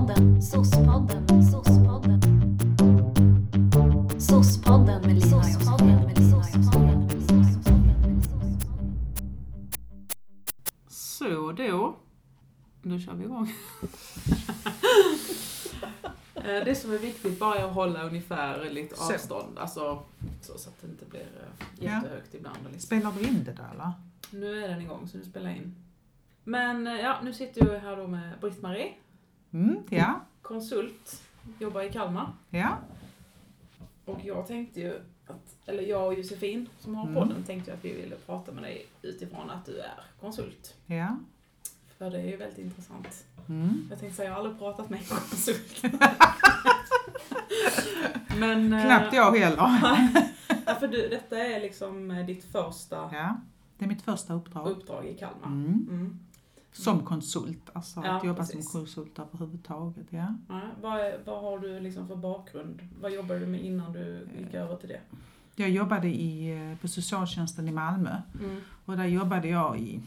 Sospodden, sospodden, sospodden. Sospodden med Lina Sospodden med Lina Så då, nu kör vi igång. Eh, det som är viktigt bara är att hålla ungefär lite Så. avstånd, alltså så, så att det inte blir eh, Ja. jättehögt ibland. och Liksom. Spelar du in det då eller? Nu är den igång så nu spelar jag in. Men eh, ja, nu sitter jag här då med Britt-Marie, Mm, ja, konsult, jobbar i Kalmar. ja. Och jag tänkte ju att, eller jag och Josefin som har Mm. podden tänkte ju att vi ville prata med dig utifrån att du är konsult. ja. För det är ju väldigt intressant. Mm. Jag tänkte säga, jag har aldrig pratat med en konsult. Men... eh, Knappt jag heller. Ja, för du, detta är liksom eh, ditt första Ja, det är mitt första uppdrag. uppdrag i Kalmar. Mm. Mm. Som konsult, alltså Ja, att jobba precis. som konsult överhuvudtaget. Ja. Ja, vad, vad har du liksom för bakgrund? Vad jobbade du med innan du gick över till det? Jag jobbade i, eh, på socialtjänsten i Malmö Mm. och där jobbade jag i,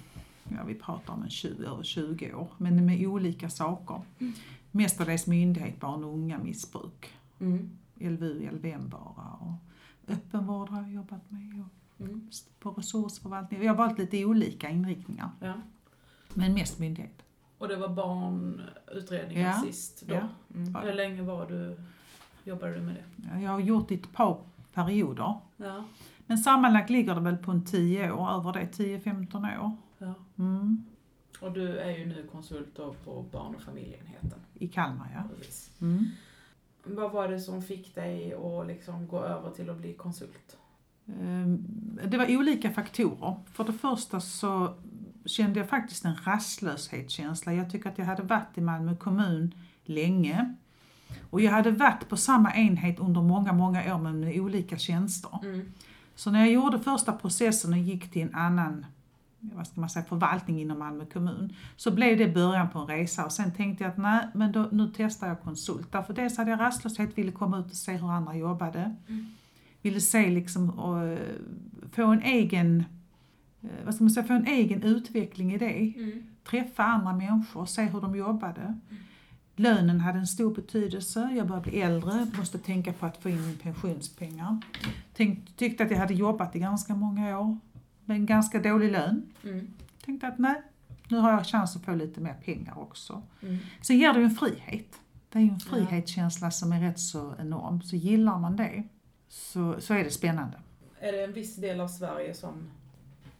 ja vi pratar om en 20, över 20 år, men med olika saker. Mm. Mestadels myndighet, barn och unga missbruk. Mm. LVU, LVM bara och öppenvård har jag jobbat med och Mm. på resursförvaltning. Jag har valt lite olika inriktningar, Ja. Men mest myndighet. Och det var barnutredningen Ja. sist då? Ja. Mm. Hur länge var du, jobbade du med det? Jag har gjort det ett par perioder. Ja. Men sammanlagt ligger det väl på en 10 år, över det, 10-15 år. ja. Mm. Och du är ju nu konsult på barn och familjeenheten. I Kalmar ja. Mm. Vad var det som fick dig att liksom gå över till att bli konsult? Ehm, Det var olika faktorer. För det första så kände jag faktiskt en rastlöshetskänsla. Jag tycker att jag hade varit i Malmö kommun länge. Och jag hade varit på samma enhet under många, många år men med olika tjänster. Mm. Så när jag gjorde första processen och gick till en annan vad ska man säga, förvaltning inom Malmö kommun så blev det början på en resa och sen tänkte jag att nej, men då, nu testar jag konsult. Därför dels hade jag rastlöshet, ville komma ut och se hur andra jobbade. Mm. Ville se liksom och eh, få en egen vad ska man säga, få en egen utveckling i det. Mm. Träffa andra människor, se hur de jobbade. Lönen hade en stor betydelse. Jag började bli äldre, måste tänka på att få in min pensionspengar. Tänk, tyckte att jag hade jobbat i ganska många år med en ganska dålig lön. Mm. Tänkte att nej, nu har jag chans att få lite mer pengar också. Mm. Sen ger det ju en frihet. Det är ju en frihetskänsla som är rätt så enorm. Så gillar man det så, så är det spännande. Är det en viss del av Sverige som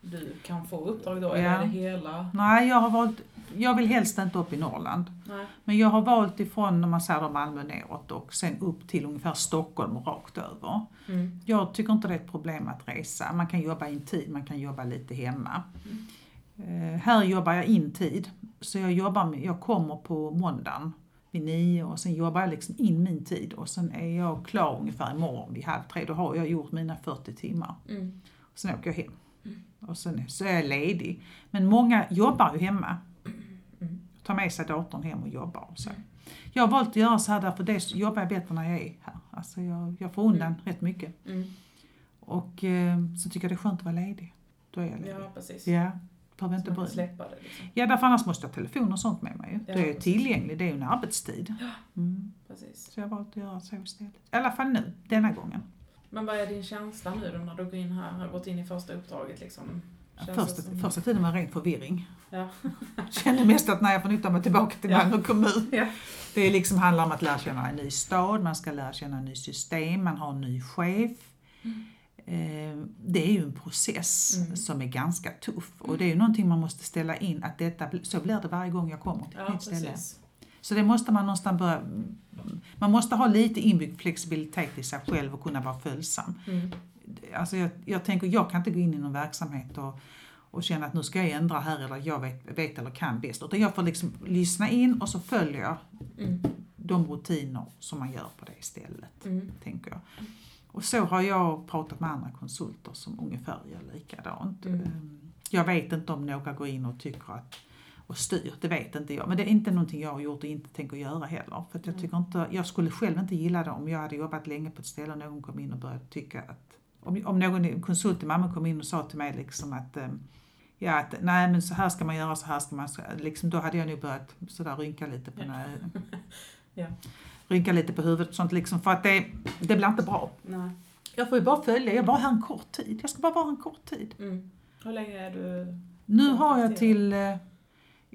du kan få uppdrag då? Eller Ja. är det hela? Nej, jag har valt, jag vill helst inte upp i Norrland. Nej. Men jag har valt ifrån, när man säger Malmö neråt och sen upp till ungefär Stockholm och rakt över. Mm. Jag tycker inte det är ett problem att resa. Man kan jobba in tid, man kan jobba lite hemma. Eh, här jobbar jag in tid. Så jag, jobbar med, jag kommer på måndagen vid nio och sen jobbar jag liksom in min tid och sen är jag klar ungefär imorgon vid halv tre. Då har jag gjort mina 40 timmar. Mm. Sen åker jag hem. Och sen så är jag ledig. Men många jobbar ju hemma. Mm. Tar med sig datorn hem och jobbar och så. Jag har valt att göra så här därför det jobbar jag bättre när jag är här. Alltså jag, jag får undan rätt mycket. Mm. Och eh, så tycker jag det är skönt att vara ledig. Då är jag ledig. Ja, precis. Ja, behöver inte bry släppa det liksom. Ja, därför annars måste jag ha telefon och sånt med mig. Ja, Då är jag precis. tillgänglig, det är ju en arbetstid. Mm. Precis. Så jag har valt att göra så istället. I alla fall nu, denna gången. Men vad är din känsla nu då när du går in här, har gått in i första uppdraget liksom? Första, som- första tiden var ren förvirring. Ja. Kände mest att när jag flyttar mig tillbaka till Ja. Malmö kommun. Ja. Det liksom handlar om att lära känna en ny stad, man ska lära känna en ny system, man har en ny chef. Eh, Det är ju en process Mm. som är ganska tuff och det är ju någonting man måste ställa in att detta, så blir det varje gång jag kommer till ett Ja, nytt ställe. precis. Så det måste man någonstans börja, man måste ha lite inbyggd flexibilitet i sig själv och kunna vara följsam. Mm. Alltså jag, jag tänker, jag kan inte gå in i någon verksamhet och, och känna att nu ska jag ändra här eller jag vet, vet eller kan bäst. Utan jag får liksom lyssna in och så följer jag Mm. de rutiner som man gör på det stället, Mm. tänker jag. Och så har jag pratat med andra konsulter som ungefär gör likadant. Mm. Ehm, Jag vet inte om några går in och tycker att och styr, det vet inte jag. Men det är inte någonting jag har gjort och inte tänker göra heller. För jag, Mm. tycker inte, jag skulle själv inte gilla det om jag hade jobbat länge på ett ställe och någon kom in och började tycka att... Om, om någon konsult i Malmö kom in och sa till mig liksom att ehm, ja, att nej men så här ska man göra, så här ska man, liksom, då hade jag nog börjat sådär rynka lite på Ja. Ja. rynka lite på huvudet och sånt liksom, för att det, det blir inte bra. Nej. Jag får ju bara följa, jag bara här en kort tid. Jag ska bara vara här en kort tid. Mm. Hur länge är du... Nu har jag till, eh,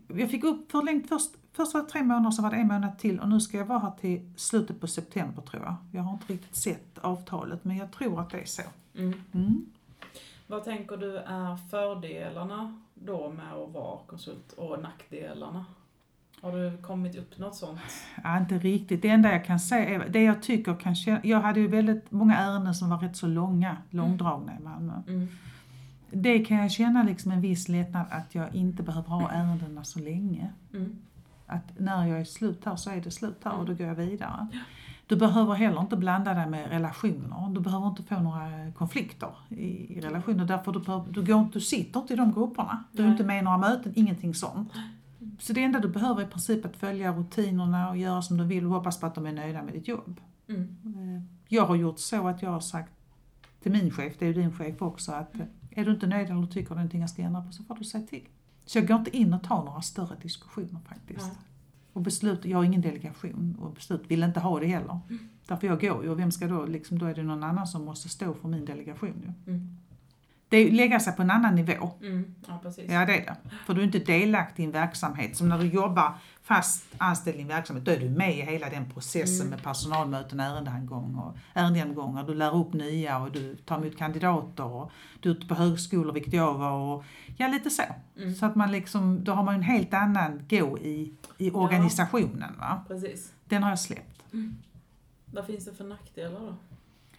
jag fick upp förlängt först, först var det tre månader, så var det en månad till och nu ska jag vara här till slutet på september tror jag. Jag har inte riktigt sett avtalet men jag tror att det är så. Mm. Mm. Vad tänker du är fördelarna då med att vara konsult och nackdelarna? Har du kommit upp något sånt? Ja, inte riktigt. Det enda jag kan säga är, det jag tycker kan känna, jag hade ju väldigt många ärenden som var rätt så långa, långdragna i Malmö. Mm. Det kan jag känna liksom en viss lättnad att jag inte behöver ha ärendena så länge. Mm. Att när jag är slut här så är det slut här och då går jag vidare. Du behöver heller inte blanda dig med relationer. Du behöver inte få några konflikter i, relationer därför du, behöver, du, går, du sitter inte i de grupperna. Du är Nej. inte med i några möten, ingenting sånt. Så det enda du behöver är i princip att följa rutinerna och göra som du vill och hoppas på att de är nöjda med ditt jobb. Mm. Eh, Jag har gjort så att jag har sagt till min chef, det är ju din chef också, att eh, är du inte nöjd eller tycker du någonting jag ska ändra på så får du säga till. Så jag går inte in och tar några större diskussioner faktiskt. Nej. Och beslut, jag har ingen delegation och beslut vill inte ha det heller. Därför jag går ju och vem ska då, liksom, då är det någon annan som måste stå för min delegation ju. Mm. Det är lägga sig på en annan nivå. Mm. Ja, precis. Ja det är det. För du är inte delaktig i en verksamhet. Som när du jobbar fast anställd i en verksamhet, då är du med i hela den processen Mm. med personalmöten, ärendegenomgång och ärendegenomgångar. Du lär upp nya och du tar emot kandidater och du är ute på högskolor, vilket jag var och ja lite så. Mm. Så att man liksom, då har man en helt annan gå i, i organisationen va. Precis. Den har jag släppt. Vad finns det för nackdelar då?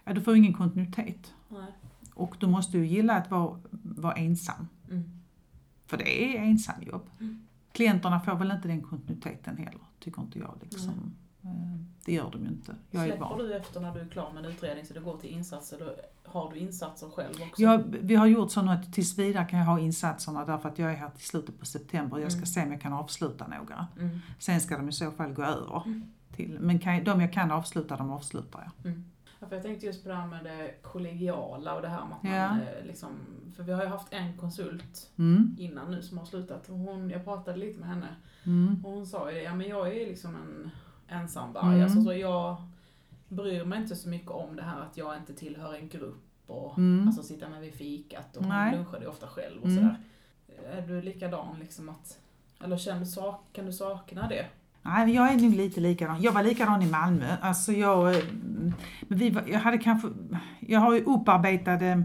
Ja, du får ingen kontinuitet. Nej. Och du måste ju gilla att vara, vara ensam. Mm. För det är ensamjobb. Mm. Klienterna får väl inte den kontinuiteten heller, tycker inte jag. Liksom. Eh, Det gör de ju inte. Jag är Släpper van. du efter när du är klar med en utredning så det går till insatser, då har du insatser själv också? Jag, vi har gjort så nu att tills vidare kan jag ha insatserna därför att jag är här till slutet på september och jag ska Mm. se om jag kan avsluta några. Mm. Sen ska de i så fall gå över. Mm. Till, men kan, de jag kan avsluta, de avslutar jag. Ja, för jag tänkte just på det här med det kollegiala och det här med att Ja. man eh, liksom, för vi har ju haft en konsult Mm. innan nu som har slutat och hon, jag pratade lite med henne Mm. och hon sa ju det, ja men jag är liksom en ensamvarg, Mm. alltså så jag bryr mig inte så mycket om det här att jag inte tillhör en grupp och Mm. alltså sitta med vid fikat och hon lunchade ju ofta själv och Mm. sådär. Är du likadan liksom att, eller känner kan du sakna det? Nej, jag är nog lite likadan. Jag var likadan i Malmö. Alltså jag, men vi var, jag hade kanske, jag har ju upparbetade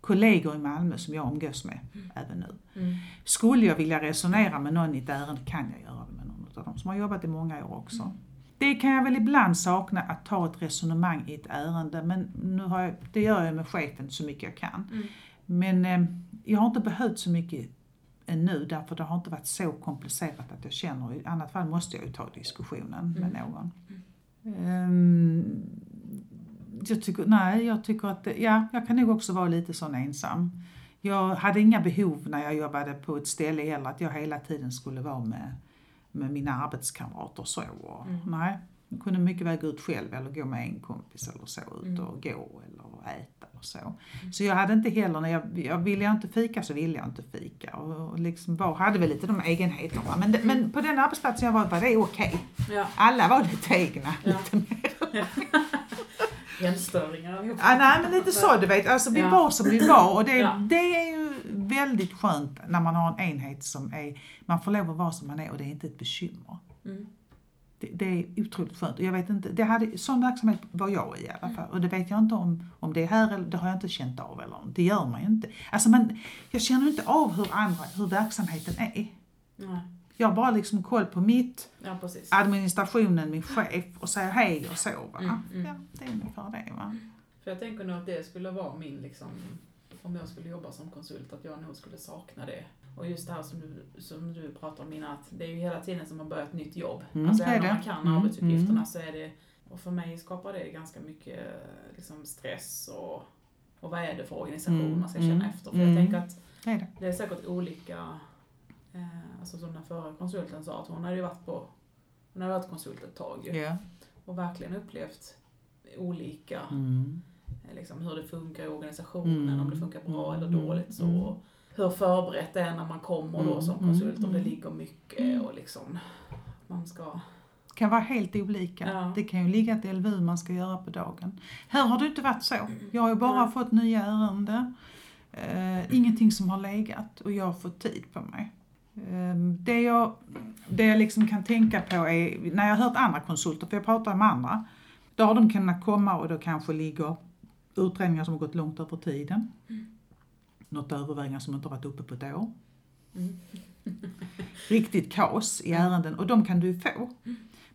kollegor i Malmö som jag umgås med även nu. Mm. Skulle jag vilja resonera med någon i ett ärende kan jag göra det med någon av dem som har jobbat i många år också. Det kan jag väl ibland sakna, att ta ett resonemang i ett ärende, men nu har jag, det gör jag med chefen så mycket jag kan. Mm. Men eh, jag har inte behövt så mycket ännu därför det har inte varit så komplicerat att jag känner, i annat fall måste jag ju ta diskussionen med Mm. någon. Ehm, jag tycker, nej, jag tycker att, ja, jag kan nog också vara lite sån ensam. Jag hade inga behov när jag jobbade på ett ställe heller att jag hela tiden skulle vara med, med mina arbetskamrater så. Och, Mm. Nej, jag kunde mycket väl gå ut själv eller gå med en kompis eller så, ut Mm. och gå eller äta så. Så jag hade inte heller, när jag, jag ville jag inte fika så ville jag inte fika. Och, och liksom var, hade väl lite de egenheterna. Men, men på den arbetsplatsen jag var var det okej. Ja. Alla var lite egna. Ja. Lite mer. Enstöringar allihop. Ja, nej men lite så du vet, alltså vi Ja. var som vi var och det, Ja. det är ju väldigt skönt när man har en enhet som är, man får lov att vara som man är och det är inte ett bekymmer. Mm. Det, det är otroligt skönt jag vet inte, det hade, sån verksamhet var jag i i alla fall och det vet jag inte om, om det är här eller det har jag inte känt av eller det gör man ju inte. Alltså man, jag känner inte av hur andra, hur verksamheten är. Nej. Jag har bara liksom koll på mitt, Ja, administrationen, min chef och säger hej och så va. Mm, mm. Ja, det är ungefär det va. För jag tänker nog att det skulle vara min, liksom, om jag skulle jobba som konsult, att jag nog skulle sakna det. Och just det här som du, som du pratar om innan, att det är ju hela tiden som man börjar ett nytt jobb. Mm, alltså även om man kan Mm, arbetsuppgifterna mm. så är det, och för mig skapar det ganska mycket liksom, stress och, och vad är det för organisation Mm, man ska känna mm, efter. För mm. jag tänker att Det är det. det är säkert olika, eh, alltså som den förra konsulten sa, att hon hade ju varit på, hon hade varit konsult ett tag ju, Ja. och verkligen upplevt olika Mm. eh, liksom, hur det funkar i organisationen, Mm. om det funkar bra Mm. eller dåligt. Så. Mm. hur förberett det är när man kommer då Mm, som mm, konsult, om det mm. ligger mycket och liksom man ska... kan vara helt olika. Ja. Det kan ju ligga ett LVU man ska göra på dagen. Här har det inte varit så. Jag har ju bara Nej. fått nya ärenden. Eh, ingenting som har legat och jag har fått tid på mig. Eh, det, jag, det jag liksom kan tänka på är, när jag har hört andra konsulter, för jag pratar med andra, då har de kunnat komma och då kanske ligger utredningar som har gått långt över tiden. Något övervägande som inte har varit uppe på ett år. Mm. Riktigt kaos i ärenden och de kan du få.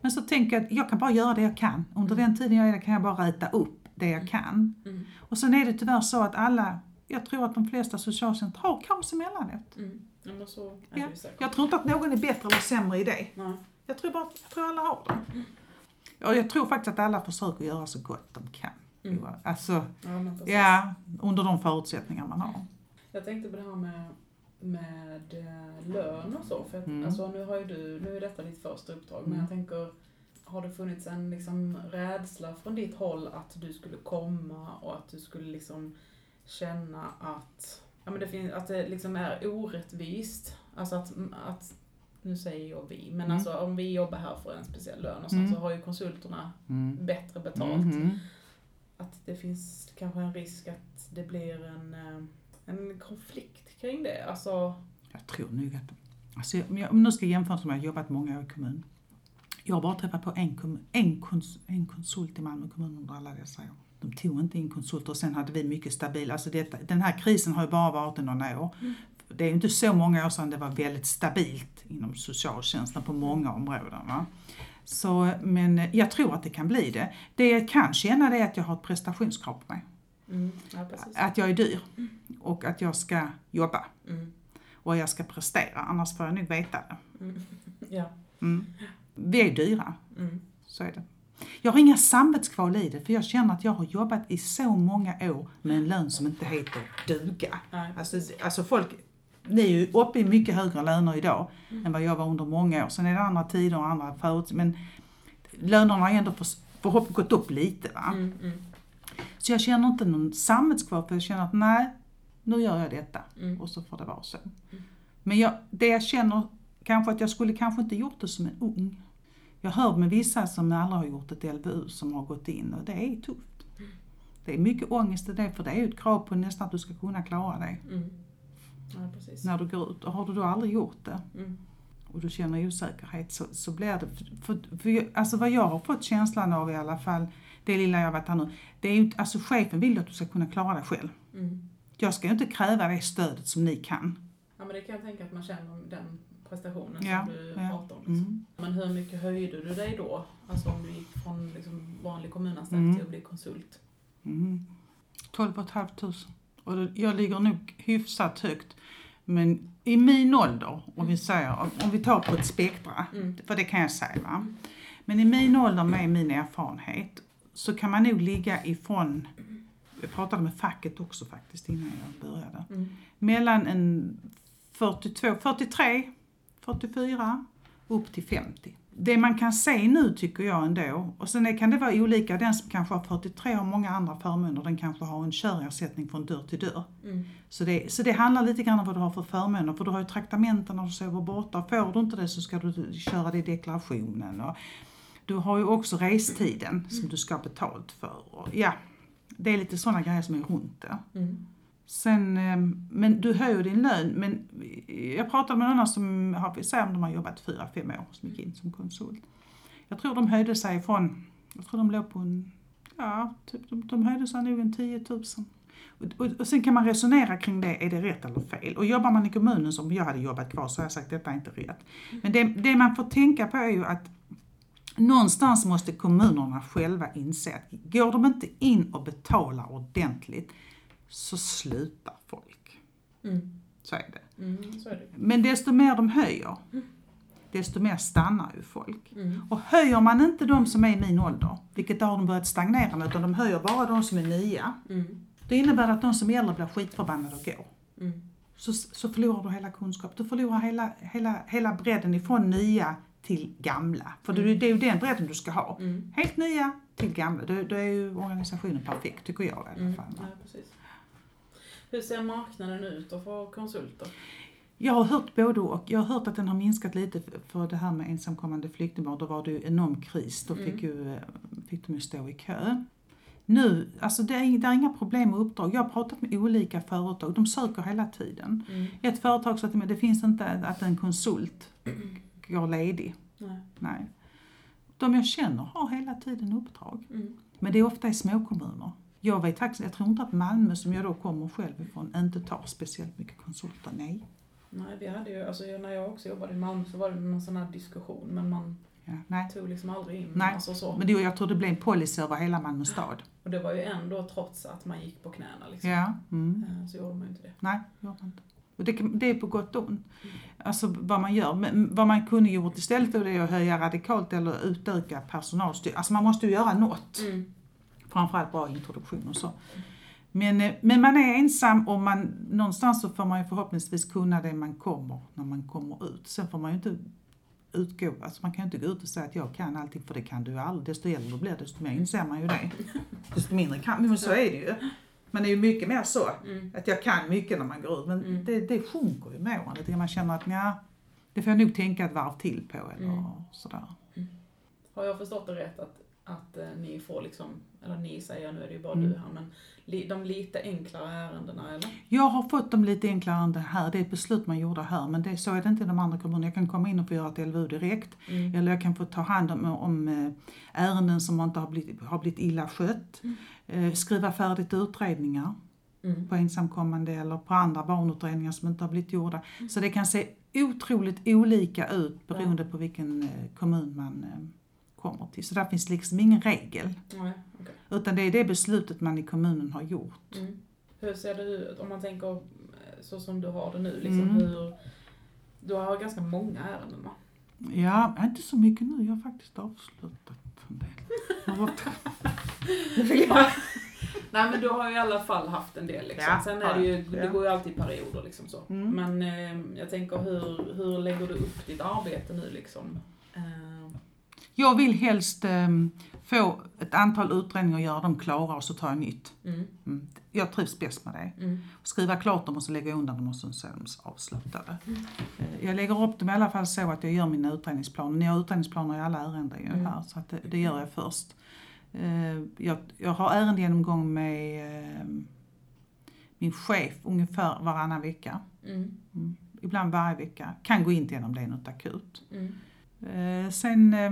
Men så tänker jag att jag kan bara göra det jag kan. Under den tiden jag är där kan jag bara räta upp det jag kan. Mm. Och sen är det tyvärr så att alla, jag tror att de flesta socialtjänster har kaos emellanåt. Mm. Men så är Ja. Jag tror inte att någon är bättre eller sämre i det. Nej. Jag tror bara jag tror alla har det. Och jag tror faktiskt att alla försöker göra så gott de kan. Mm. Alltså, Ja, ja, under de förutsättningar man har. Jag tänkte på det här med, med eh, lön och så. För att, Mm. alltså, nu, har du, nu är detta ditt första uppdrag, men Mm. jag tänker, har det funnits en liksom, rädsla från ditt håll att du skulle komma och att du skulle liksom känna att, ja, men det, finns, att det liksom är orättvist? Alltså att, att nu säger jag vi, men Mm. alltså om vi jobbar här för en speciell lön och så, Mm. så har ju konsulterna Mm. bättre betalt. Mhm. Att det finns kanske en risk att det blir en, eh, en konflikt kring det. Alltså, Jag tror nog att, alltså, om jag, om jag nu ska jämföra som jag har jobbat många år i kommun. Jag har bara träffat på en, kommun, en, kons, en konsult i Malmö kommun under alla dessa år. De tog inte in konsulter och sen hade vi mycket stabil, alltså detta, den här krisen har ju bara varit i några år. Det är ju inte så många år sedan det var väldigt stabilt inom socialtjänsten på många områden. Va? Så, men jag tror att det kan bli det. Det jag kan känna det är att jag har ett prestationskrav på mig. Mm, ja. Att jag är dyr och att jag ska jobba Mm, och jag ska prestera, annars får jag nog veta det. mm, ja. Mm. Vi är dyra, Mm, så är det. Jag har inga samvetskval i det, för jag känner att jag har jobbat i så många år med en lön som inte heter duga. nej, Alltså, alltså folk, ni är ju uppe i mycket högre löner idag än vad jag var under många år. Sen är det andra tider och andra förutsättningar, men lönerna har ändå för, förhopp, gått upp lite. Va? mm, mm, Så jag känner inte någon samvetskval, för jag känner att nej, nu gör jag detta. mm, och så får det vara så. Men jag, det jag känner, kanske att jag skulle kanske inte gjort det som en ung. Jag hör med vissa som aldrig har gjort ett LVU som har gått in och det är tufft. Det är mycket ångest i det för det är ju ett krav på nästan att du ska kunna klara dig mm. Ja, när du går ut. Och har du då aldrig gjort det Mm, och du känner osäkerhet så, så blir det, för, för, jag- alltså vad jag har fått känslan av i alla fall, det lilla jag har varit här nu, det är ju alltså chefen vill att du ska kunna klara dig själv. mm. Jag ska ju inte kräva det stödet som ni kan. Ja, men det kan jag tänka att man känner den prestationen Ja, som du ja. pratar om. Liksom. Mm. Men hur mycket höjde du dig då? Alltså om du gick från liksom vanlig kommunanställd Mm. till att bli konsult? Mm. 12 500. Och det- jag ligger nog hyfsat högt. Men i min ålder, om vi säger, om- om vi tar på ett spektra, Mm. för det kan jag säga va. Men i min ålder med min erfarenhet så kan man nog ligga ifrån, jag pratade med facket också faktiskt innan jag började, Mm. mellan en 42, 43, 44 upp till 50. Det man kan se nu tycker jag ändå, och sen kan det vara olika, den som kanske har 43 har många andra förmåner, den kanske har en körersättning från dörr till dörr. Mm. Så det, så det handlar lite grann om vad du har för förmåner, för du har ju traktamenten när du sover borta. Får du inte det så ska du köra det i deklarationen. Och du har ju också restiden som du ska ha betalt för. Och ja, det är lite sådana grejer som är runt det. Mm. Sen, eh, men du höjer din lön, men jag pratade med några som har, om de har jobbat 4-5 år, som gick in som konsult. Jag tror de höjde sig från, jag tror de låg på en, ja, typ, de, de höjde sig nog en 10 000. Och, och, och sen kan man resonera kring det, är det rätt eller fel? Och jobbar man i kommunen som jag hade jobbat kvar så har jag sagt detta är inte rätt. Men det, det man får tänka på är ju att någonstans måste kommunerna själva inse att går de inte in och betalar ordentligt så slutar folk. Mm. Så är det. Mm. Så är det. Men desto mer de höjer, desto mer stannar ju folk. Mm. Och höjer man inte de som är i min ålder, vilket har de börjat stagnera nu, utan de höjer bara de som är nya, Mm. då innebär det att de som är äldre blir skitförbannade och går. Mm. Så, så förlorar du hela kunskap. Du förlorar hela, hela, hela bredden ifrån nya till gamla. För det, det är ju den bredden du ska ha. Mm. Helt nya till gamla. Då, då är ju organisationen perfekt, tycker jag i alla Mm. fall. Ja, precis. Hur ser marknaden ut då för konsulter? Jag har hört både och. Jag har hört att den har minskat lite för det här med ensamkommande flyktingbarn. Då var det ju enorm kris. Då fick, Mm. ju, eh, fick de ju stå i kö. Nu, alltså det är, det är inga problem med uppdrag. Jag har pratat med olika företag. De söker hela tiden. Mm. Ett företag sa till mig, det finns inte att en konsult går ledig. Nej. Nej. De jag känner har hela tiden uppdrag. Mm. Men det är ofta i småkommuner. Jag vet faktiskt, jag tror inte att Malmö som jag då kommer själv ifrån inte tar speciellt mycket konsulter, nej. Nej, vi hade ju, alltså när jag också jobbade i Malmö så var det någon sån här diskussion men man Ja, tog liksom aldrig in Nej, alltså så. Men det, jag tror det blev en policy över hela Malmö stad. Och det var ju ändå trots att man gick på knäna liksom. Ja. Mm. Eh, Så gjorde man ju inte det. Nej, man inte. Och det, det är på gott och ont. Alltså vad man gör. Men vad man kunde gjort istället då det är att höja radikalt eller utöka personalstyrkan. Alltså man måste ju göra något. Mm. Framförallt bra introduktion och så. Men, eh, men man är ensam och man, någonstans så får man ju förhoppningsvis kunna det man kommer när man kommer ut. Sen får man ju inte utgå, alltså man kan ju inte gå ut och säga att jag kan allting för det kan du aldrig. Desto äldre blir desto mer inser man ju det. Desto mindre kan men så är det ju. Man är ju mycket mer så, Mm. att jag kan mycket när man går ut. Men Mm. det, det sjunker ju med åren. Man känner att nja, det får jag nog tänka ett varv till på eller Mm. sådär. Har jag förstått det rätt att, att eh, ni får liksom, eller ni säger nu är det ju bara Mm. du här, men li, de lite enklare ärendena eller? Jag har fått dem lite enklare än det här. Det är ett beslut man gjorde här, men det, så är det inte i de andra kommunerna. Jag kan komma in och få göra ett LVU direkt. Mm. Eller jag kan få ta hand om, om eh, ärenden som inte har blivit, har blivit illa skött. Eh, skriva färdigt utredningar Mm. på ensamkommande eller på andra barnutredningar som inte har blivit gjorda. Så det kan se otroligt olika ut beroende på vilken eh, kommun man eh, kommer till. Så där finns liksom ingen regel. Nej, okej. Utan det är det beslutet man i kommunen har gjort. Mm. Hur ser det ut om man tänker eh, så som du har det nu? Liksom, Mm. hur, du har ganska många ärenden va? Ja, inte så mycket nu. Jag har faktiskt avslutat en del. Det vill jag- Nej men du har ju i alla fall haft en del liksom. Ja, Sen är det ju, jag. det Ja. går ju alltid i perioder liksom så. Mm. Men eh, jag tänker hur, hur lägger du upp ditt arbete nu liksom? Jag vill helst ehm, få ett antal utredningar och göra dem klara och så tar jag nytt. mm, Mm. Jag trivs bäst med det. mm, Skriva klart dem och så lägga undan dem och så är de avslutade. Mm. Eh, Jag lägger upp dem i alla fall så att jag gör mina utredningsplaner. Ni har utredningsplaner i alla ärenden ju Mm. här så det, det gör jag först. Eh, Jag, jag har ärendegenomgång med eh, min chef ungefär varannan vecka. mm. Ibland varje vecka. Kan gå in till om det är något akut. Eh, Sen eh,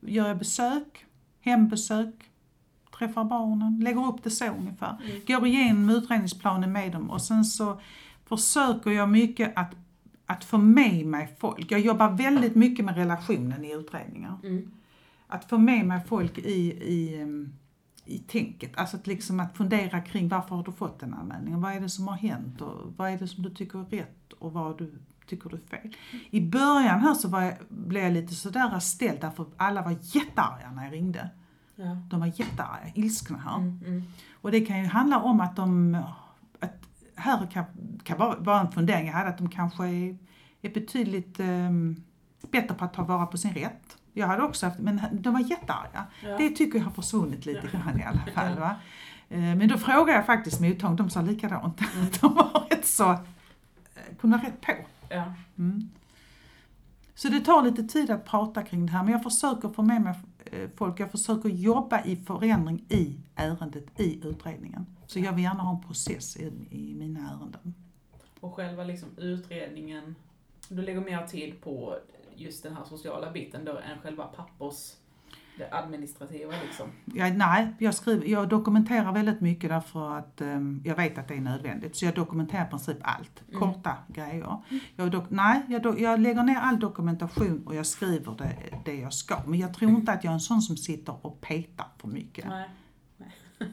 gör jag besök, hembesök, träffar barnen, lägger upp det så ungefär. mm, Går igenom utredningsplanen med dem och sen så försöker jag mycket att, att få med mig folk. Jag jobbar väldigt mycket med relationen i utredningar. mm, Att få med mig folk i, i, i tänket. Alltså att, liksom att fundera kring varför har du fått den anmälningen? Vad är det som har hänt? Och vad är det som du tycker är rätt och vad du tycker du är fel? I början här så var jag, blev jag lite sådär ställd därför alla var jättearga när jag ringde. ja. De var jättearga, ilskna här. Mm, mm, Och det kan ju handla om att de, att här kan, kan vara, vara en fundering jag hade, att de kanske är, är betydligt um, bättre på att ta vara på sin rätt. Jag hade också haft, men de var jättearga. ja. Det tycker jag har försvunnit lite Ja. grann i alla fall. Ja. Va? Eh, Men då frågade jag faktiskt mottagningen, de sa likadant. Mm. De var rätt så, eh, kunde vara rätt på. Ja. Mm. Så det tar lite tid att prata kring det här men jag försöker få med mig eh, folk, jag försöker jobba i förändring i ärendet, i utredningen. Så jag vill gärna ha en process i, i mina ärenden. Och själva liksom utredningen, du lägger mer tid på just den här sociala biten då än själva pappers, det administrativa liksom. Jag, nej, jag, skriver, jag dokumenterar väldigt mycket därför att eh, jag vet att det är nödvändigt. Så jag dokumenterar i princip allt, Mm. korta grejer. Jag, dok, nej, jag, do, jag lägger ner all dokumentation och jag skriver det, det jag ska. Men jag tror inte att jag är en sån som sitter och petar för mycket. Nej.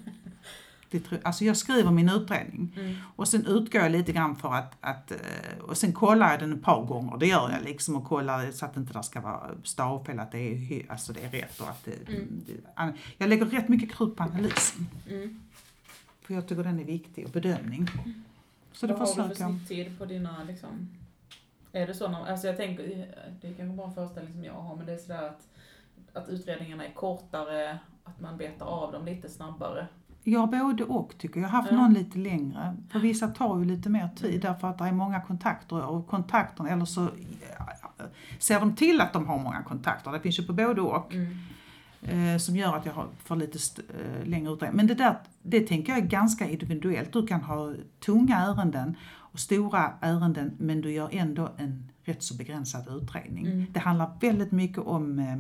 Det, tror- alltså jag skriver min utredning Mm. och sen utgår jag lite grann för att, att eh, och sen kollar jag den ett par gånger, det gör jag liksom och kollar så att det inte där ska vara stavfel, att det är, alltså det är rätt och att det, Mm. det, jag lägger rätt mycket krut på analysen. Mm. För jag tycker den är viktig och bedömning. Så det Vad har du för försöker snitttid på dina liksom, är det så när, alltså jag tänker, det är kanske bara en föreställning som jag har, men det är sådär att, att utredningarna är kortare, att man betar av dem lite snabbare. Ja, både och tycker jag. Jag har haft Ja. någon lite längre. För vissa tar ju lite mer tid därför att det är många kontakter och kontakterna, eller så ja, ser de till att de har många kontakter. Det finns ju på både och. Mm. eh, som gör att jag har för lite eh, längre utredning. Men det där, det tänker jag är ganska individuellt. Du kan ha tunga ärenden och stora ärenden men du gör ändå en rätt så begränsad utredning. Mm. Det handlar väldigt mycket om eh,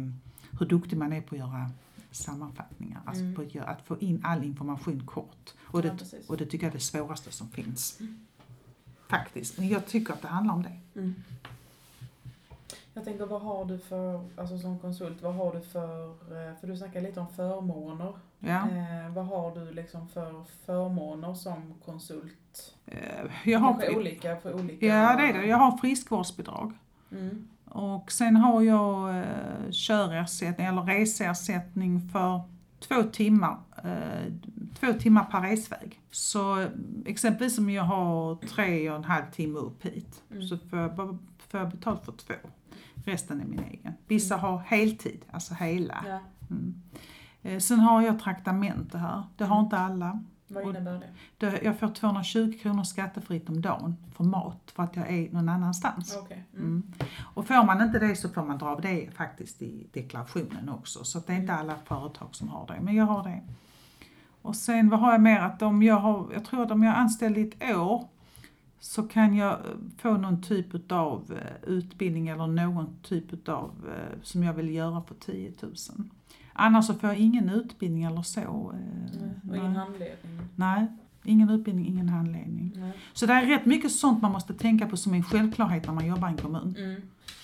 hur duktig man är på att göra sammanfattningar, alltså Mm. att, få in all information kort. Och det, Ja, och det tycker jag är det svåraste som finns. Faktiskt, men jag tycker att det handlar om det. Mm. Jag tänker, vad har du för, alltså som konsult, vad har du för, eh, för du snackar lite om förmåner. Ja. Eh, vad har du liksom för förmåner som konsult? Eh, Jag har, Kanske olika för olika... ja, det är det. Jag har friskvårdsbidrag. Mm. Och sen har jag eh, körersättning eller reseersättning för två timmar, eh, två timmar per resväg. Så exempelvis om jag har tre och en halv timme upp hit Mm. så får jag, får jag betalt för två. Resten är min egen. Vissa har heltid, alltså hela. Ja, Mm. Eh, sen har jag traktamente här. Det har inte alla. Vad innebär det? Jag får 220 kronor skattefritt om dagen för mat för att jag är någon annanstans. Okej. Mm. Mm. Och får man inte det så får man dra av det faktiskt i deklarationen också. Så det är inte alla företag som har det, men jag har det. Och sen vad har jag mer? Att om jag har, jag tror att om jag är anställd i ett år så kan jag eh, få någon typ av utbildning eller någon typ av som jag vill göra för 10 000. Annars så får jag ingen utbildning eller så. eh, Nej, Och ingen handledning? Nej, ingen utbildning, ingen handledning. Nej. Så det är rätt mycket sånt man måste tänka på som en självklarhet när man jobbar i en kommun. Mm.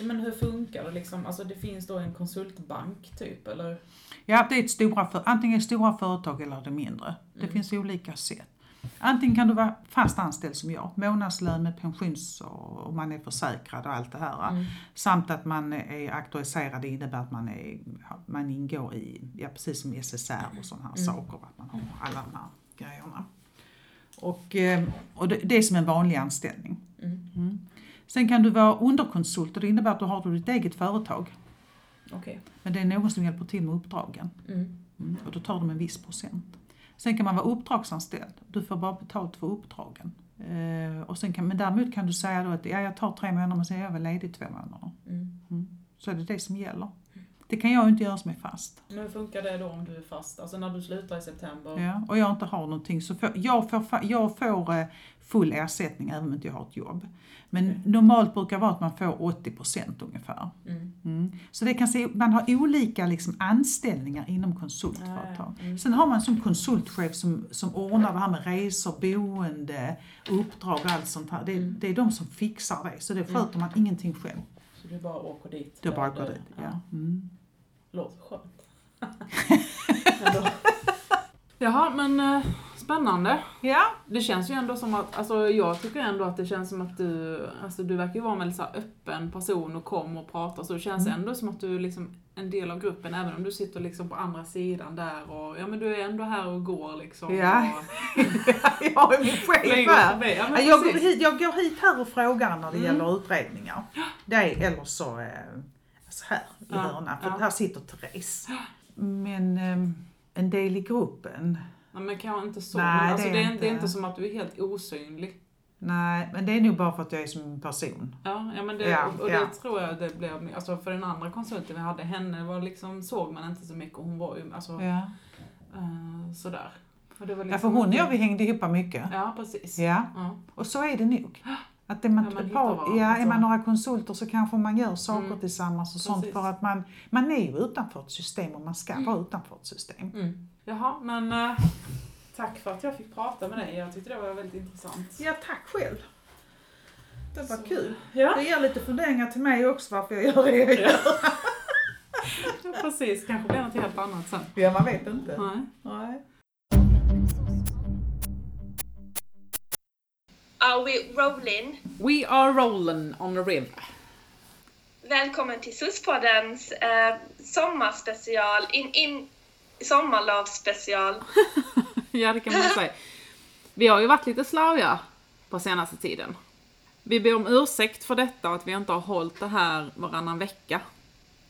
Men hur funkar det liksom? Alltså det finns då en konsultbank typ, eller? Ja, det är ett stora för, antingen stora företag eller det mindre. Det Mm. finns olika sätt. Antingen kan du vara fast anställd som jag, månadslön med pensions och, man är försäkrad och allt det här. Mm. Samt att man är auktoriserad, det innebär att man, är, man ingår i, ja precis som SSR och sådana här Mm. saker, att man har alla de här grejerna. Och, eh, och det, det är som en vanlig anställning. Mm. Mm. Sen kan du vara underkonsult och det innebär att du har ditt eget företag. Okej. Men det är någon som hjälper till med uppdragen. Mm. Mm. Och då tar de en viss procent. Sen kan man vara uppdragsanställd. Du får bara betalt för uppdragen. Eh, och sen kan, men däremot kan du säga då att ja, jag tar tre månader men sen är jag väl ledig två månader. Mm. Så är det det som gäller. Det kan jag inte göra som är fast. Men hur funkar det då om du är fast? Alltså när du slutar i september? Ja, och jag inte har någonting så får, jag får, jag får eh, full ersättning även om inte jag har ett jobb. Men Okej. normalt brukar vara att man får 80% ungefär. Mm. Mm. Så det kan se, man har olika liksom anställningar inom konsultföretag. Ja, ja. Mm. Sen har man som konsultchef som, som ordnar det här med resor, boende, uppdrag och allt sånt här. Det, Mm. det är de som fixar det, så det sköter man ingenting själv. Så du bara åker dit? Du bara det. dit. Ja. Mm. Låter skönt. Ändå. Jaha, men eh, spännande. ja. Det känns ju ändå som att, alltså jag tycker ändå att det känns som att du, alltså du verkar ju vara en väldigt så här öppen person och kommer och pratar så det känns Mm. ändå som att du är liksom en del av gruppen även om du sitter liksom på andra sidan där och ja men du är ändå här och går liksom. Ja. Och, jag är min chef här. förbi. Ja, men Jag går, precis. hit, jag går hit här och frågar när det Mm. gäller utredningar. Det är, eller så, eh, i Ja, hörnan, för här sitter Therese. Men eh, en del i gruppen, Nej men kanske inte så. Nej, men alltså, det det, är är, det är inte- inte som att du är helt osynlig. nej, men det är nog bara för att jag är som en person. Ja, ja men det, Ja, och det ja. tror jag det blev, alltså för den andra konsulten vi hade, henne var liksom, såg man inte så mycket och hon var ju alltså Ja, eh, sådär. Och det var ja för liksom hon och inte- jag vi hängde ihop mycket. Ja, precis. Ja, Ja. och så är det nog. Att det man, Ja, man varandra, ja, är man några konsulter så kanske man gör saker Mm. tillsammans och sånt Precis. för att man, man är ju utanför ett system och man ska vara utanför ett system. Mm. Jaha, men eh, tack för att jag fick prata med dig. Jag tyckte det var väldigt intressant. Ja, tack själv. Det var Så- kul. Ja, Det ger lite funderingar till mig också varför jag gör det jag gör. ja precis. Kanske blir något helt annat sen. Ja, man vet inte. Nej. Nej. Are we rolling? We are rolling on the river. Välkommen till SUS-poddens eh, sommarspecial, in, in, sommarlovsspecial. ja, det kan man säga. Vi har ju varit lite slarviga på senaste tiden. Vi ber om ursäkt för detta och att vi inte har hållit det här varannan vecka.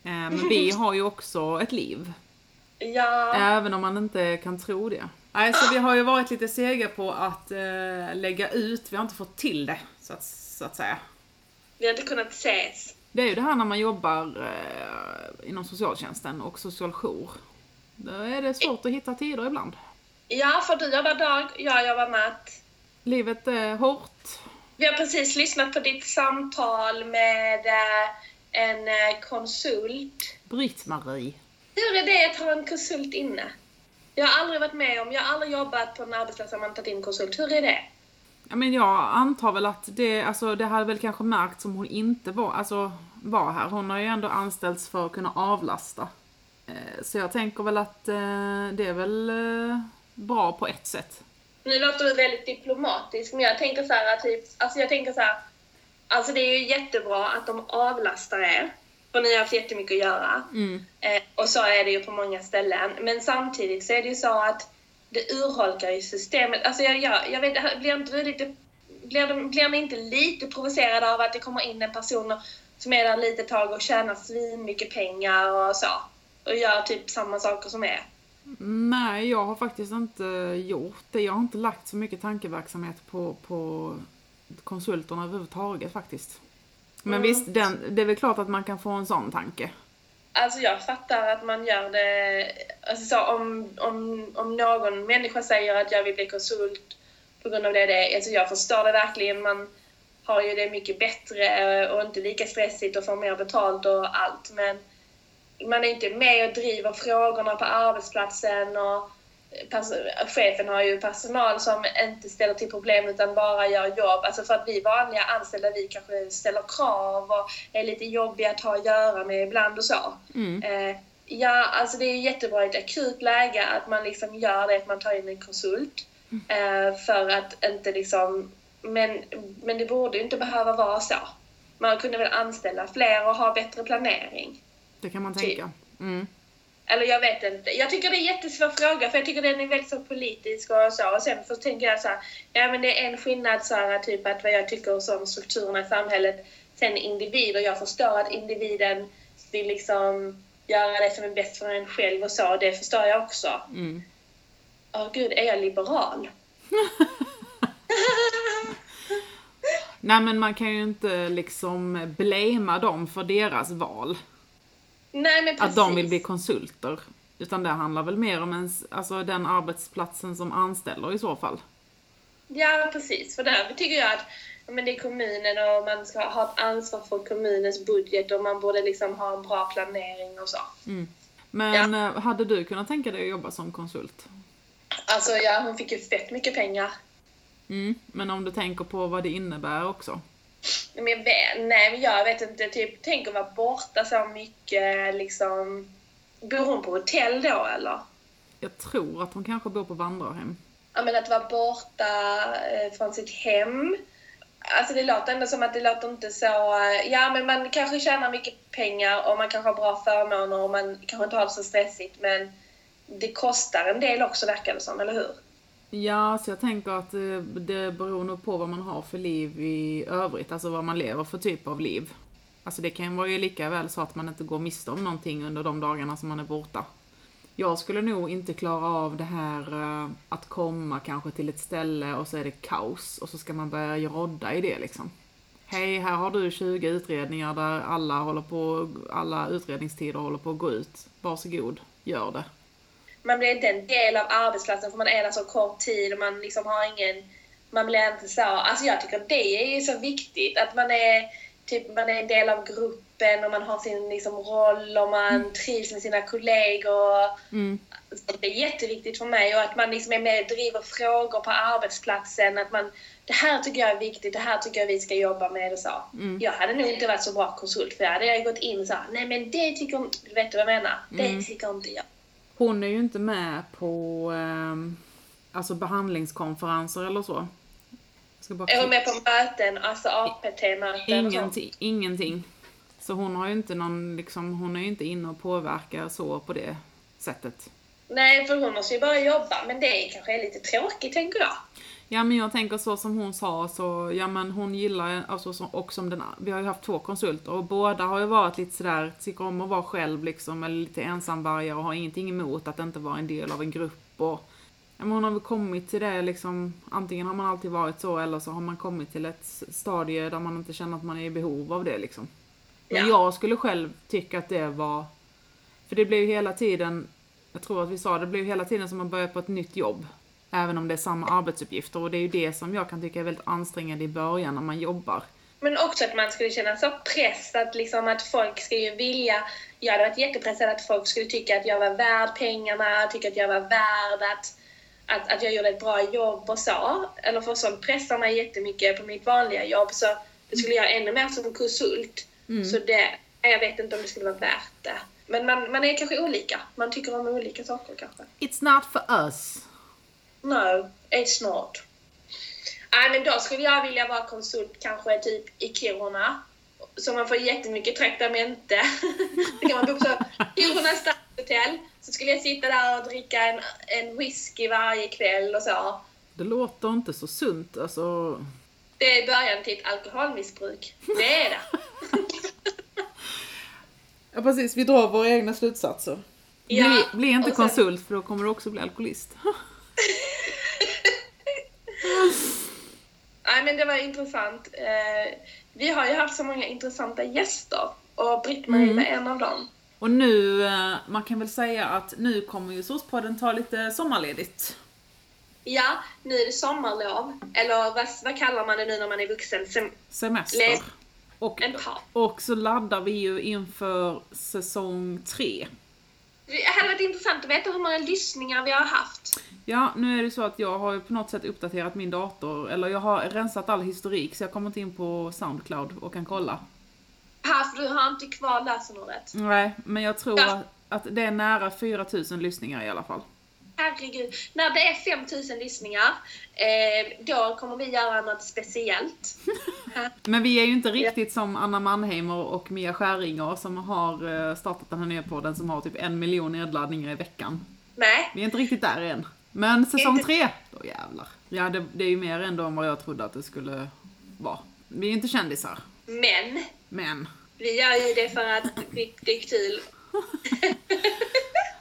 Eh, Men vi har ju också ett liv. Ja, Även om man inte kan tro det. Nej, så vi har ju varit lite sega på att eh, lägga ut, vi har inte fått till det så att, så att säga. Vi har inte kunnat ses. Det är ju det här när man jobbar eh, inom socialtjänsten och socialjour. Då är det svårt att hitta tider ibland. Ja, för du jobbar dag, jag jobbar natt. Livet är hårt. Vi har precis lyssnat på ditt samtal med eh, en eh, konsult. Britt-Marie. Hur är det att ha en konsult inne? Jag har aldrig varit med om, jag har aldrig jobbat på en arbetsplats där man tagit in konsult. Hur är det? Ja, men jag antar väl att det, alltså, det hade väl kanske märkts om hon inte var, alltså, var här. Hon har ju ändå anställts för att kunna avlasta. Eh, Så jag tänker väl att eh, det är väl eh, bra på ett sätt. Nu låter du väldigt diplomatisk, men jag tänker så här, typ, alltså jag tänker så här, alltså det är ju jättebra att de avlastar er, för ni har haft jättemycket att göra. Mm. Eh, och så är det ju på många ställen. Men samtidigt så är det ju så att det urholkar ju systemet. Alltså jag, jag, jag vet, blir inte du lite, blir, de, blir ni inte lite provocerade av att det kommer in en person som är där lite tag och tjänar svin mycket pengar och så? Och gör typ samma saker som er? Nej, jag har faktiskt inte gjort det. Jag har inte lagt så mycket tankeverksamhet på, på konsulterna överhuvudtaget faktiskt. Men Mm. visst, den, det är väl klart att man kan få en sån tanke. Alltså jag fattar att man gör det, alltså så om, om, om någon människa säger att jag vill bli konsult på grund av det det alltså jag förstår det verkligen, man har ju det mycket bättre och inte lika stressigt och får mer betalt och allt men man är inte med och driver frågorna på arbetsplatsen och chefen har ju personal som inte ställer till problem utan bara gör jobb. Alltså för att vi vanliga anställda, vi kanske ställer krav och är lite jobbiga att ha att göra med ibland och så. Mm. Eh, ja, alltså det är jättebra i ett akut läge att man liksom gör det, att man tar in en konsult. Eh, för att inte liksom, men, men det borde ju inte behöva vara så. Man kunde väl anställa fler och ha bättre planering. Det kan man Typ. tänka. Mm. Eller jag vet inte. Jag tycker det är en jättesvår fråga för jag tycker den är väldigt så politisk och så. Och sen så tänker jag så här, ja men det är en skillnad så här, typ att vad jag tycker om strukturerna i samhället. Sen individer, jag förstår att individen vill liksom göra det som är bäst för en själv och så. Det förstår jag också. Mm. Åh gud, är jag liberal? Nej men man kan ju inte liksom blamea dem för deras val. Nej men precis. Att de vill bli konsulter. Utan det handlar väl mer om ens, alltså den arbetsplatsen som anställer i så fall. Ja, precis. För där tycker jag att ja, men det är kommunen och man ska ha ett ansvar för kommunens budget och man borde liksom ha en bra planering och så. Men eh, hade du kunnat tänka dig att jobba som konsult? Alltså ja, hon fick ju fett mycket pengar. Mm. Men om du tänker på vad det innebär också. Men jag vet, nej, men jag vet inte. Typ, tänk att vara borta så mycket liksom. Bor hon på hotell då eller? Jag tror att hon kanske bor på vandrarhem. Ja, men att vara borta eh, från sitt hem. Alltså det låter ändå som att det låter inte så... eh, Ja, men man kanske tjänar mycket pengar och man kanske har bra förmåner och man kanske inte har det så stressigt men det kostar en del också verkar det som, eller hur? Ja, så jag tänker att eh, det, beror nog på vad man har för liv i övrigt, alltså vad man lever för typ av liv. Alltså det kan vara ju lika väl så att man inte går miste om någonting under de dagarna som man är borta. Jag skulle nog inte klara av det här eh, att komma kanske till ett ställe och så är det kaos och så ska man börja rodda i det liksom. Hej, här har du 20 utredningar där alla håller på, alla utredningstider håller på att gå ut. Varsågod, gör det. Man blir inte en del av arbetsplatsen för man är där så kort tid och man liksom har ingen... Man blir inte så... Alltså jag tycker det är så viktigt att man är, typ, man är en del av gruppen och man har sin liksom, roll och man trivs med sina kollegor. Mm. Det är jätteviktigt för mig och att man liksom är med och driver frågor på arbetsplatsen. Att man, det här tycker jag är viktigt, det här tycker jag vi ska jobba med och så. Jag hade nog inte varit så bra konsult för jag hade jag gått in och sagt nej men det tycker inte, du vet vad jag menar? Det tycker inte jag. Hon är ju inte med på ehm, alltså behandlingskonferenser eller så. Är hon med på möten, alltså APT-möten? Ingenting, ingenting. Så hon har ju inte någon, liksom, hon är ju inte inne och påverkar så på det sättet. Nej, för hon måste ju bara jobba, men det kanske är lite tråkigt tänker jag. Ja men jag tänker så som hon sa så, ja men hon gillar, alltså som, och som den, vi har ju haft två konsulter och båda har ju varit lite sådär, tycker om att vara själv liksom, eller lite ensamvargar och har ingenting emot att inte vara en del av en grupp och Ja, men hon har väl kommit till det liksom, antingen har man alltid varit så eller så har man kommit till ett stadie där man inte känner att man är i behov av det liksom. Men Ja. jag skulle själv tycka att det var, för det blev ju hela tiden, jag tror att vi sa det, blev ju hela tiden som man börjar på ett nytt jobb. Även om det är samma arbetsuppgifter och det är ju det som jag kan tycka är väldigt ansträngande i början när man jobbar. Men också att man skulle känna så press att, liksom att folk ska ju vilja... Jag hade varit jättepressad att folk skulle tycka att jag var värd pengarna, tycka att jag var värd att, att, att jag gjorde ett bra jobb och så. Eller för sånt pressar mig jättemycket på mitt vanliga jobb så det skulle jag ännu mer som konsult. Så det, jag vet inte om det skulle vara värt det. Men man, man är kanske olika. Man tycker om olika saker kanske. It's not for us. No, it's not. Nej, men då skulle jag vilja vara konsult kanske typ i Kiruna. Så man får jättemycket traktamente. Då kan man bo på Kiruna stadshotell. Så skulle jag sitta där och dricka en, en whisky varje kväll och så. Det låter inte så sunt alltså. Det är början till ett alkoholmissbruk. Det är det. Ja precis, vi drar våra egna slutsatser. Ja, bli, bli inte sen- konsult för då kommer du också bli alkoholist. Nej, men det var intressant. Eh, vi har ju haft så många intressanta gäster. Och Britt-Marie var en av dem. Och nu, eh, man kan väl säga att nu kommer ju SOS-podden ta lite sommarledigt. Ja, nu är det sommarlov. Eller vad, vad kallar man det nu när man är vuxen? Sem- Semester. Le- Och, och så laddar vi ju inför säsong tre. Det hade varit intressant att veta hur många lyssningar vi har haft. Ja, nu är det så att jag har på något sätt uppdaterat min dator, eller jag har rensat all historik så jag kommer inte in på Soundcloud och kan kolla. Här, för du har inte kvar lösenordet. Nej, men jag tror Ja. att, att det är nära 4000 lyssningar i alla fall. Herregud. När det är 5000 lyssningar, eh, då kommer vi göra något speciellt. Men vi är ju inte riktigt som Anna Mannheimer och Mia Skäringer som har eh, startat den här nya podden som har typ en miljon nedladdningar i veckan. Nej, Vi är inte riktigt där än. Men säsong Inte- tre, då jävlar. Ja, det, det är ju mer ändå än vad jag trodde att det skulle vara. Vi är ju inte kändisar, men men. vi gör ju det för att det, det är kul.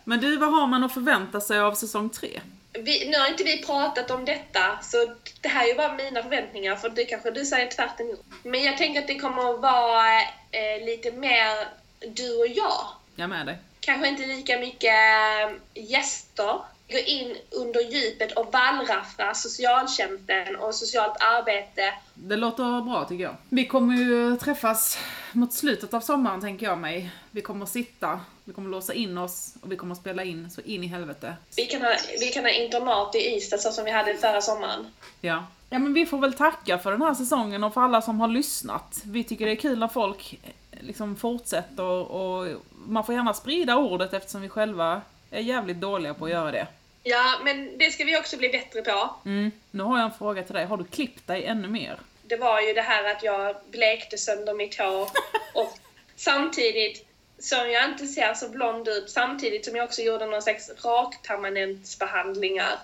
Men du, vad har man att förvänta sig av säsong tre? Vi, nu har inte vi pratat om detta, så det här är ju bara mina förväntningar, för det kanske du säger tvärt emot. Men jag tänker att det kommer att vara eh, lite mer du och jag. Jag med dig. Kanske inte lika mycket eh, gäster. Gå in under djupet och wallraffla socialtjänsten och socialt arbete. Det låter bra tycker jag. Vi kommer ju träffas mot slutet av sommaren tänker jag mig. Vi kommer sitta, vi kommer låsa in oss och vi kommer spela in så in i helvete. Vi kan ha, vi kan ha internat i Ystad så som vi hade förra sommaren. Ja. Ja men vi får väl tacka för den här säsongen och för alla som har lyssnat. Vi tycker det är kul när folk eh, liksom fortsätter och man får gärna sprida ordet eftersom vi själva är jävligt dåliga på att göra det. Ja, men det ska vi också bli bättre på. Mm. Nu har jag en fråga till dig, har du klippt dig ännu mer? Det var ju det här att jag blekte sönder mitt hår och samtidigt som jag inte ser så blond ut, samtidigt som jag också gjorde någon slags rakpermanentsbehandlingar.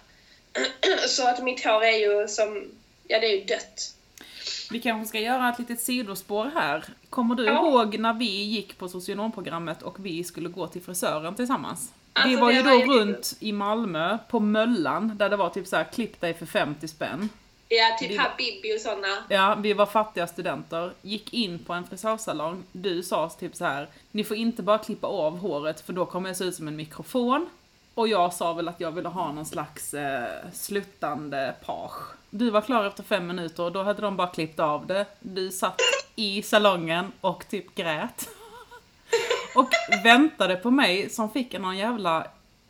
Så att mitt hår är ju som, ja det är ju dött. Vi kanske ska göra ett litet sidospår här. Kommer du Ja. ihåg när vi gick på socionomprogrammet och vi skulle gå till frisören tillsammans? vi Alltså, var det ju var då jättekul. runt i Malmö, på Möllan, där det var typ så här klipp dig för 50 spänn. Ja, typ var- Habibi och såna. Ja, vi var fattiga studenter, gick in på en frisörsalong, du sa typ så här: ni får inte bara klippa av håret för då kommer jag se ut som en mikrofon. Och jag sa väl att jag ville ha någon slags eh, sluttande page. Du var klar efter fem minuter och då hade de bara klippt av det. Du satt i salongen och typ grät. Och väntade på mig som fick en någon jävla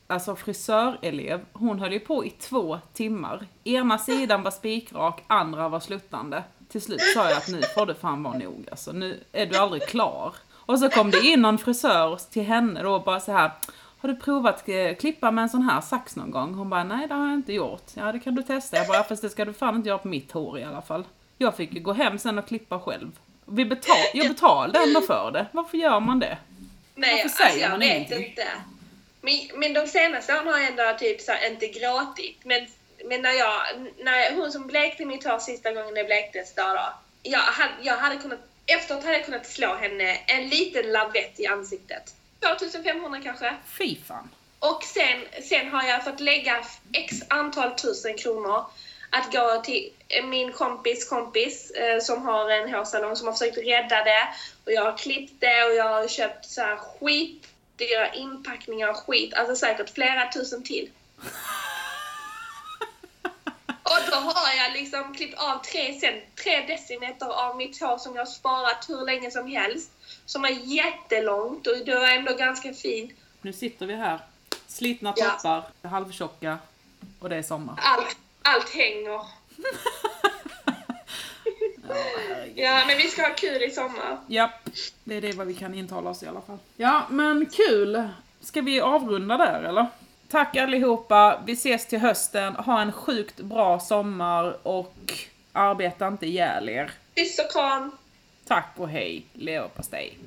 alltså frisörelev. Hon höll ju på i två timmar. Ena sidan var spikrak, andra var sluttande. Till slut sa jag att nu får det fan vara nog alltså. Nu är du aldrig klar. Och så kom det in någon frisör till henne då och bara så här. Har du provat eh, klippa med en sån här sax någon gång? Hon bara, nej det har jag inte gjort. Ja det kan du testa. Jag bara, "Ja, fast det ska du fan inte göra på mitt hår i alla fall. Jag fick ju gå hem sen och klippa själv. Vi betal jag betalade ändå för det. Varför gör man det? Nej, Varför alltså, säger jag man vet ingenting? inte. Men, men de senaste åren har jag ändå typ så här, inte gråtit. Men, men när jag, när hon som blekte mitt hår sista gången det blektes då, då jag, jag hade kunnat, efteråt hade jag kunnat slå henne en liten lavett i ansiktet. 2500 kanske. Fy fan. Och sen, sen har jag fått lägga x antal tusen kronor att gå till min kompis kompis eh, som har en hårsalong som har försökt rädda det. Och jag har klippt det och jag har köpt så här skitdyra inpackningar och skit. Alltså säkert flera tusen till. Och då har jag liksom klippt av tre, cent, tre decimeter av mitt hår som jag har sparat hur länge som helst. Som är jättelångt och det var ändå ganska fint. Nu sitter vi här. Slitna Ja. toppar, halvtjocka och det är sommar. Allt, allt hänger. Ja, men vi ska ha kul i sommar. Japp, det är det vad vi kan intala oss i alla fall. Ja, men kul! Ska vi avrunda där eller? Tack allihopa, vi ses till hösten. Ha en sjukt bra sommar och arbeta inte ihjäl er. Puss och kram! Tack och hej, leverpastej.